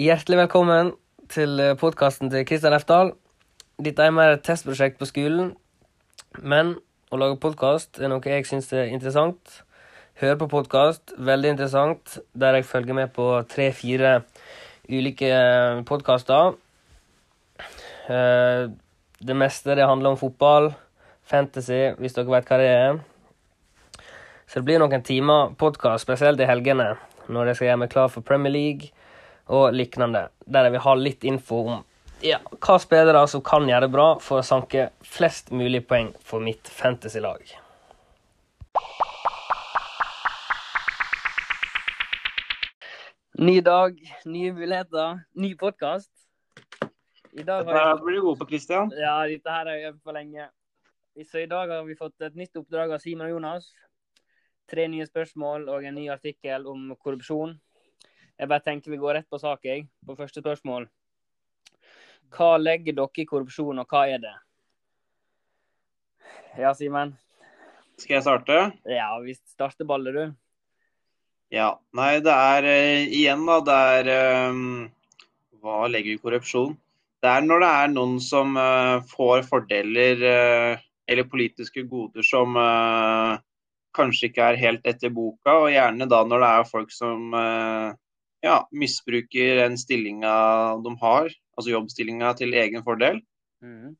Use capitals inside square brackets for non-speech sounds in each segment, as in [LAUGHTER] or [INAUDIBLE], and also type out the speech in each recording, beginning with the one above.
Hjertelig velkommen til podkasten til Kristian Efdal. Dette er mer et testprosjekt på skolen, men å lage podkast er noe jeg syns er interessant. Høre på podkast, veldig interessant, der jeg følger med på tre-fire ulike podkaster. Eh, det meste det handler om fotball, fantasy, hvis dere vet hva det er. Så det blir noen timer podkast, spesielt i helgene, når jeg skal gjøre meg klar for Premier League og lignende, der jeg vil ha litt info om ja, hva spillere som kan gjøre det bra for å sanke flest mulig poeng for mitt fantasy-lag. Ny dag, nye muligheter, ny podkast. I dag har jeg... blir du god på, Christian. Ja, dette her har jeg øvd på lenge. Så I dag har vi fått et nytt oppdrag av Simon og Jonas. Tre nye spørsmål og en ny artikkel om korrupsjon. Jeg bare tenker vi går rett på sak, jeg. På første spørsmål. Hva legger dere i korrupsjon, og hva er det? Ja, Simen? Skal jeg starte? Ja, vi starter ballet, du. Ja. Nei, det er uh, igjen, da. Det er um, Hva legger vi i korrupsjon? Det er når det er noen som uh, får fordeler uh, eller politiske goder som kanskje ikke er helt etter boka, og gjerne da når det er folk som ja, misbruker den stillinga de har, altså jobbstillinga, til egen fordel. Mm.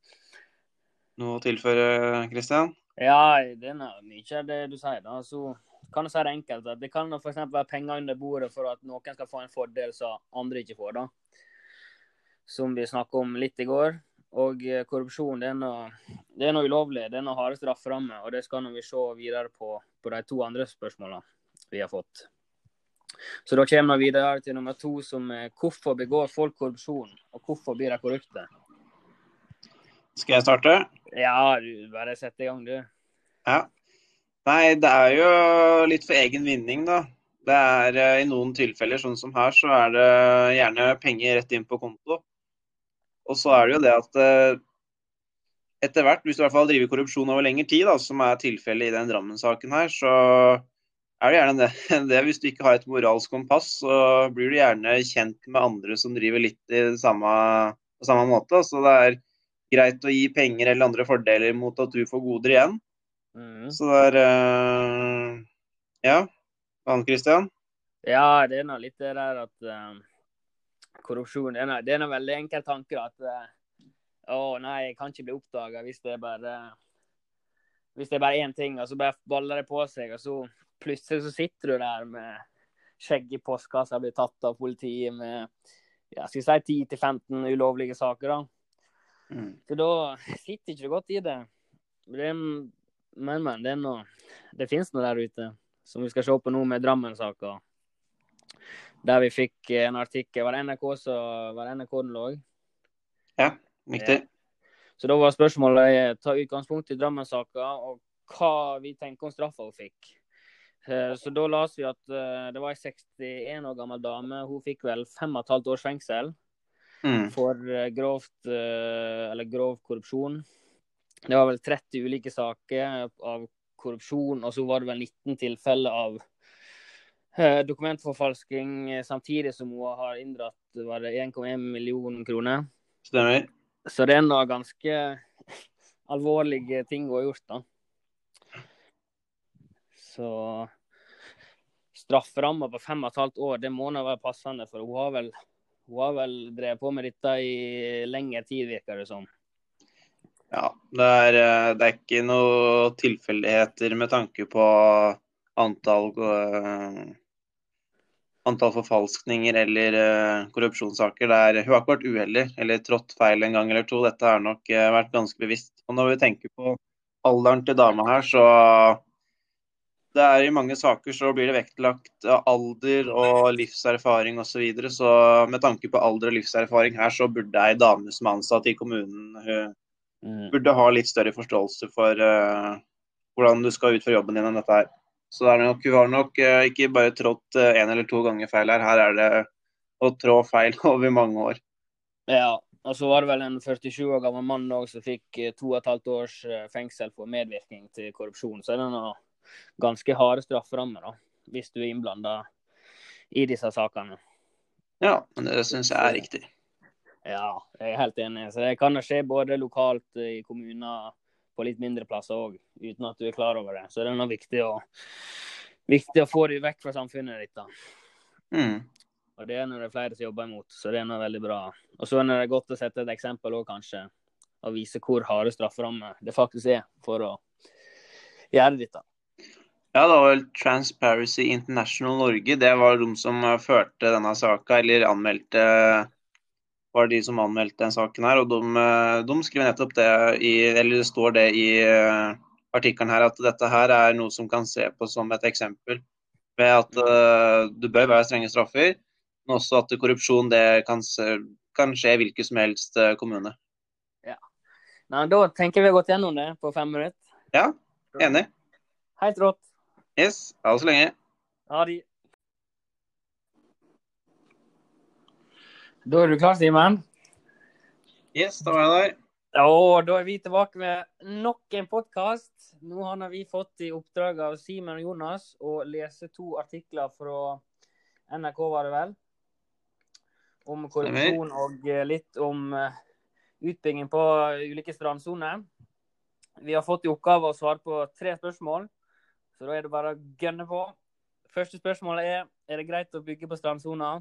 Noe å tilføre, Kristian? Ja, det er mye av det du sier. da. Så kan du si det enkelt. at Det kan f.eks. være penger under bordet for at noen skal få en fordel som andre ikke får. da. Som vi snakka om litt i går. Og eh, korrupsjon det er, noe, det er noe ulovlig. Det er noe harde strafferammer. Og det skal vi se videre på på de to andre spørsmålene vi har fått. Så da kommer vi videre til nummer to, som er hvorfor begår folk korrupsjon, og hvorfor blir de korrupte? Skal jeg starte? Ja, du bare sett i gang, du. Ja. Nei, det er jo litt for egen vinning, da. Det er eh, I noen tilfeller, sånn som her, så er det gjerne penger rett inn på konto. Og så er det jo det at eh, etter hvert, hvis du i hvert fall driver korrupsjon over lengre tid, da, som er tilfellet i den Drammen-saken her, så er det gjerne det. [LAUGHS] det. Hvis du ikke har et moralsk kompass, så blir du gjerne kjent med andre som driver litt i samme, på samme måte. Så det er greit å gi penger eller andre fordeler mot at du får goder igjen. Mm. Så det er uh, Ja. Anne Christian? Ja, det er nå litt det der at uh, korrupsjon Det er noe veldig enkel tanke. At uh, å nei, jeg kan ikke bli oppdaga hvis det er bare hvis det er bare én ting, og så bare baller det på seg, og så plutselig så sitter du der med skjegg i postkassa, blir tatt av politiet med ja, skal jeg si 10-15 ulovlige saker. da. Mm. Så da sitter ikke du godt i det. det men, men, det, noe, det finnes noe der ute som vi skal se på nå med Drammen-saka. Der vi fikk en artikkel Var det NRK så var det NRK den lå? Ja, riktig. Ja. Så da var spørsmålet å ta utgangspunkt i Drammen-saka og hva vi tenker om straffa hun fikk. Eh, så da leste vi at eh, det var ei 61 år gammel dame. Hun fikk vel fem og et halvt års fengsel mm. for eh, grovt, eller grov korrupsjon. Det var vel 30 ulike saker av korrupsjon, og så var det vel 19 tilfeller av dokumentforfalsking, samtidig som hun har inndratt 1,1 millioner kroner. Stemmer. Så det er noe ganske [LAUGHS] alvorlige ting hun har gjort, da. Så strafferamma på fem og et halvt år, det må nå være passende. For hun har vel, hun har vel drevet på med dette i lengre tid, virker det som. Ja, det er, eh, det er ikke noe tilfeldigheter med tanke på antall uh, antall forfalskninger eller uh, korrupsjonssaker. Er, hun har ikke vært uheldig eller trådt feil en gang eller to. Dette har nok vært ganske bevisst. Og når vi tenker på alderen til dama her, så det er I mange saker så blir det vektlagt alder og livserfaring osv. Så, videre. så med tanke på alder og livserfaring her, så burde ei dame som er ansatt i kommunen, hun mm. burde ha litt større forståelse for uh, hvordan du skal utføre jobben din enn dette her. Så det er nok, hun har nok uh, ikke bare trådt én uh, eller to ganger feil her. Her er det å trå feil [LAUGHS] over mange år. Ja, og så var det vel en 47 år gammel mann òg som fikk to og et halvt års fengsel for medvirkning til korrupsjon. Så er det noe ganske harde strafferammer da, hvis du er innblanda i disse sakene. Ja, men det syns jeg er riktig. Ja, jeg er helt enig. Så det kan skje både lokalt i kommuner på litt mindre plasser òg, uten at du er klar over det. Så det er noe viktig å, viktig å få det vekk fra samfunnet ditt. da. Mm. Og det er når det er flere som jobber imot, så det er noe veldig bra. Og så er det godt å sette et eksempel òg, kanskje. Og vise hvor harde strafferammer det faktisk er for å gjøre dette. Ja, det var vel Transparency International Norge. Det var de som eh, førte denne saka, eller anmeldte var de som anmeldte den saken her. Og de, eh, de skriver nettopp det i Eller det står det i uh, artikkelen her at dette her er noe som kan se på som et eksempel. Ved at uh, det bør være strenge straffer, men også at korrupsjon det kan, kan skje i hvilken som helst kommune. Ja. Nei, da tenker vi har gått gjennom det på fem minutter. Ja, enig. Helt rått. Yes. Ha det så lenge. Ha det. Da er du klar, Simen? Yes, da var jeg der. Og da er vi tilbake med nok en podkast. Nå har vi fått i oppdrag av Simen og Jonas å lese to artikler fra NRK, var det vel? Om korrupsjon og eh, litt om eh, utbygging på ulike strandsoner. Vi har fått i oppgave å svare på tre spørsmål. Så da er det bare å gønne på. Første spørsmål er er det greit å bygge på strandsona.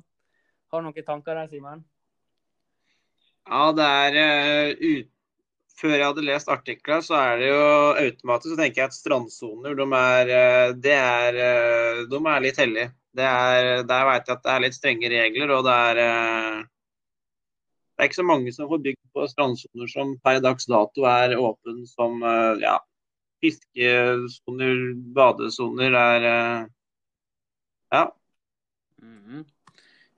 Har du noen tanker der, Simen? Ja, det er uh. Før jeg hadde lest artikler, så er det jo automatisk så tenker jeg at strandsoner de er, de er, uh, de er litt hellige. Er, der veit jeg at det er litt strenge regler, og det er Det er ikke så mange som får bygd på strandsoner som per dags dato er åpen som ja, fiskesoner, badesoner er eh, Ja. Mm -hmm.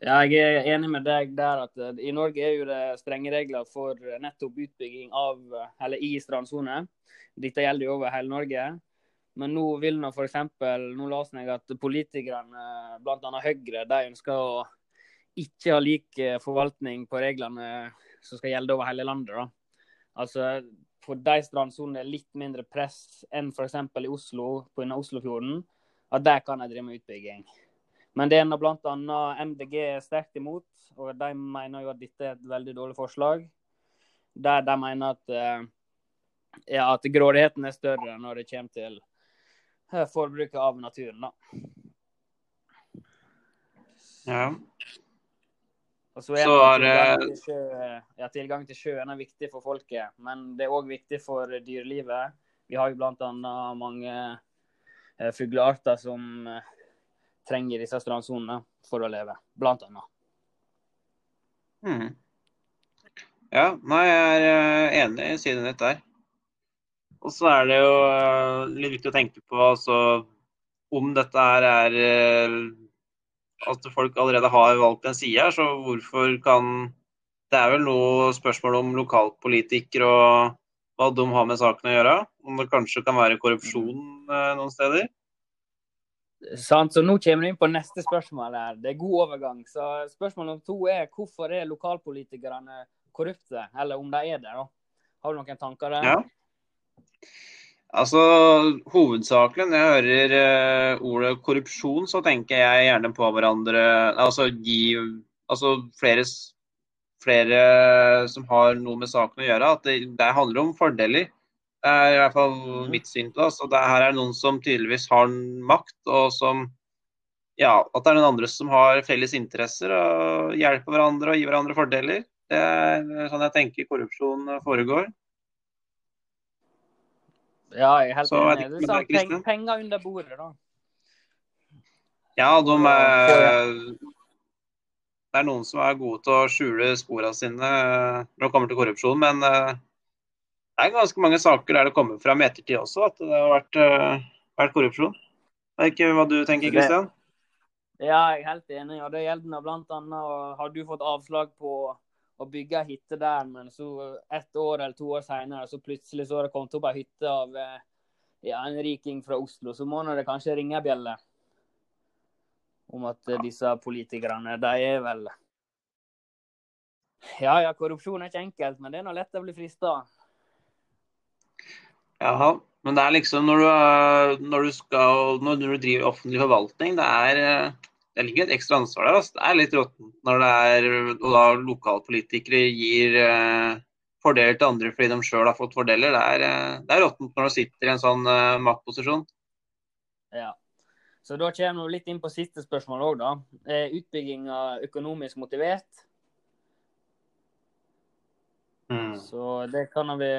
Jeg er enig med deg der at eh, i Norge er jo det strenge regler for nettopp utbygging av, eller i strandsone. Dette gjelder jo over hele Norge. Men nå vil nå f.eks. Nå leste jeg at politikerne, bl.a. Høyre, de ønsker å ikke ha lik forvaltning på reglene som skal gjelde over hele landet. da. Altså, for de strandsonene litt mindre press enn f.eks. i Oslo, på Oslofjorden, at der kan de drive med utbygging. Men det er bl.a. MDG er sterkt imot, og de mener jo at dette er et veldig dårlig forslag. Der de mener at, eh, ja, at grådigheten er større når det kommer til eh, forbruket av naturen. Da. Ja. Og så er så er tilgang, til sjø, ja, tilgang til sjøen er viktig for folket, men det er òg viktig for dyrelivet. Vi har jo bl.a. mange eh, fuglearter som eh, trenger disse strandsonene for å leve, blant annet. Mm. Ja, nei, jeg er uh, enig i siden ditt der. Og så er det jo uh, litt viktig å tenke på altså, om dette her er uh, at folk allerede har valgt en side her, så hvorfor kan Det er vel noe spørsmål om lokalpolitikere og hva de har med saken å gjøre. Om det kanskje kan være korrupsjon eh, noen steder. Sant, så Nå kommer vi inn på neste spørsmål. her. Det er god overgang. Så Spørsmål nummer to er hvorfor er lokalpolitikerne korrupte, eller om de er det. da? Har du noen tanker der? Ja. Altså, Hovedsakelig når jeg hører uh, ordet korrupsjon, så tenker jeg gjerne på hverandre Altså gi altså flere, flere som har noe med saken å gjøre. At det, det handler om fordeler. Det er i hvert fall mm. mitt syn på det. Altså, det her er noen som tydeligvis har makt, og som Ja, at det er noen andre som har felles interesser og hjelper hverandre og gir hverandre fordeler. Det er sånn jeg tenker korrupsjon foregår. Ja, jeg er helt enig. Du sa peng, penger under bordet, da. Ja, de er Det er noen som er gode til å skjule sporene sine når det kommer til korrupsjon, men eh, det er ganske mange saker der det kommer fram i ettertid også at det har vært, eh, vært korrupsjon. Det er ikke hva du tenker, Kristian? Ja, jeg er helt enig. og Det gjelder bl.a. har du fått avslag på å bygge ei hytte der, men så ett år eller to år senere så plutselig så har det kommet opp ei hytte av eh, ja, en riking fra Oslo. Så må det kanskje ringe ei bjelle om at ja. disse politikerne, de er vel Ja ja, korrupsjon er ikke enkelt, men det er nå lett å bli frista. Jaha. men det er liksom når du, når du, skal, når du driver offentlig forvaltning, det er, det ligger et ekstra ansvar der. Altså. Det er litt råttent når det er lokalpolitikere gir eh, fordeler til andre fordi de sjøl har fått fordeler. Det er, eh, det er råttent når du sitter i en sånn eh, maktposisjon. Ja. Så da kommer vi litt inn på siste spørsmål òg, da. Er utbygginga økonomisk motivert? Mm. Så det kan vi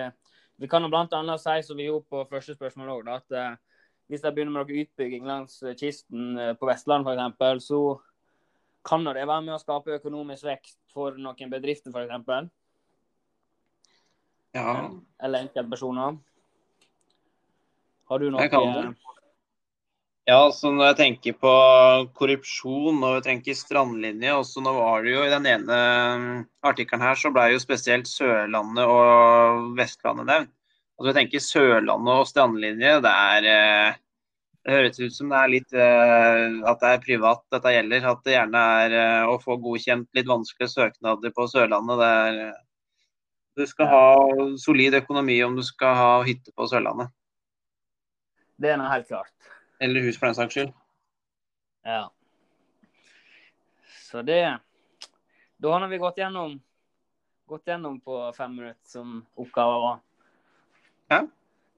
Vi kan annet si, som vi gjorde på første spørsmål òg, at eh, hvis jeg begynner med noe utbygging langs kysten eh, på Vestlandet f.eks., så kan det være med å skape økonomisk vekst for noen bedrifter f.eks. Ja. Eller enkeltpersoner. Har du noe Jeg kan det. Ja, så når jeg tenker på korrupsjon og jeg tenker strandlinje også Nå var det jo i den ene artikkelen her, så ble jo spesielt Sørlandet og Vestlandet nevnt. Altså jeg tenker Sørlandet og strandlinje, det er eh, Det høres ut som det er litt eh, at det er privat dette gjelder. At det gjerne er eh, å få godkjent litt vanskelige søknader på Sørlandet. Det er Du skal ha solid økonomi om du skal ha hytte på Sørlandet. Det er nå helt klart. Eller hus, for den saks skyld. Ja. Så det Da har vi gått gjennom, gått gjennom på fem minutter som oppgava var. Ja.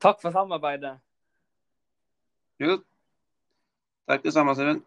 Takk for samarbeidet. Jo. Takk det samme, Simen.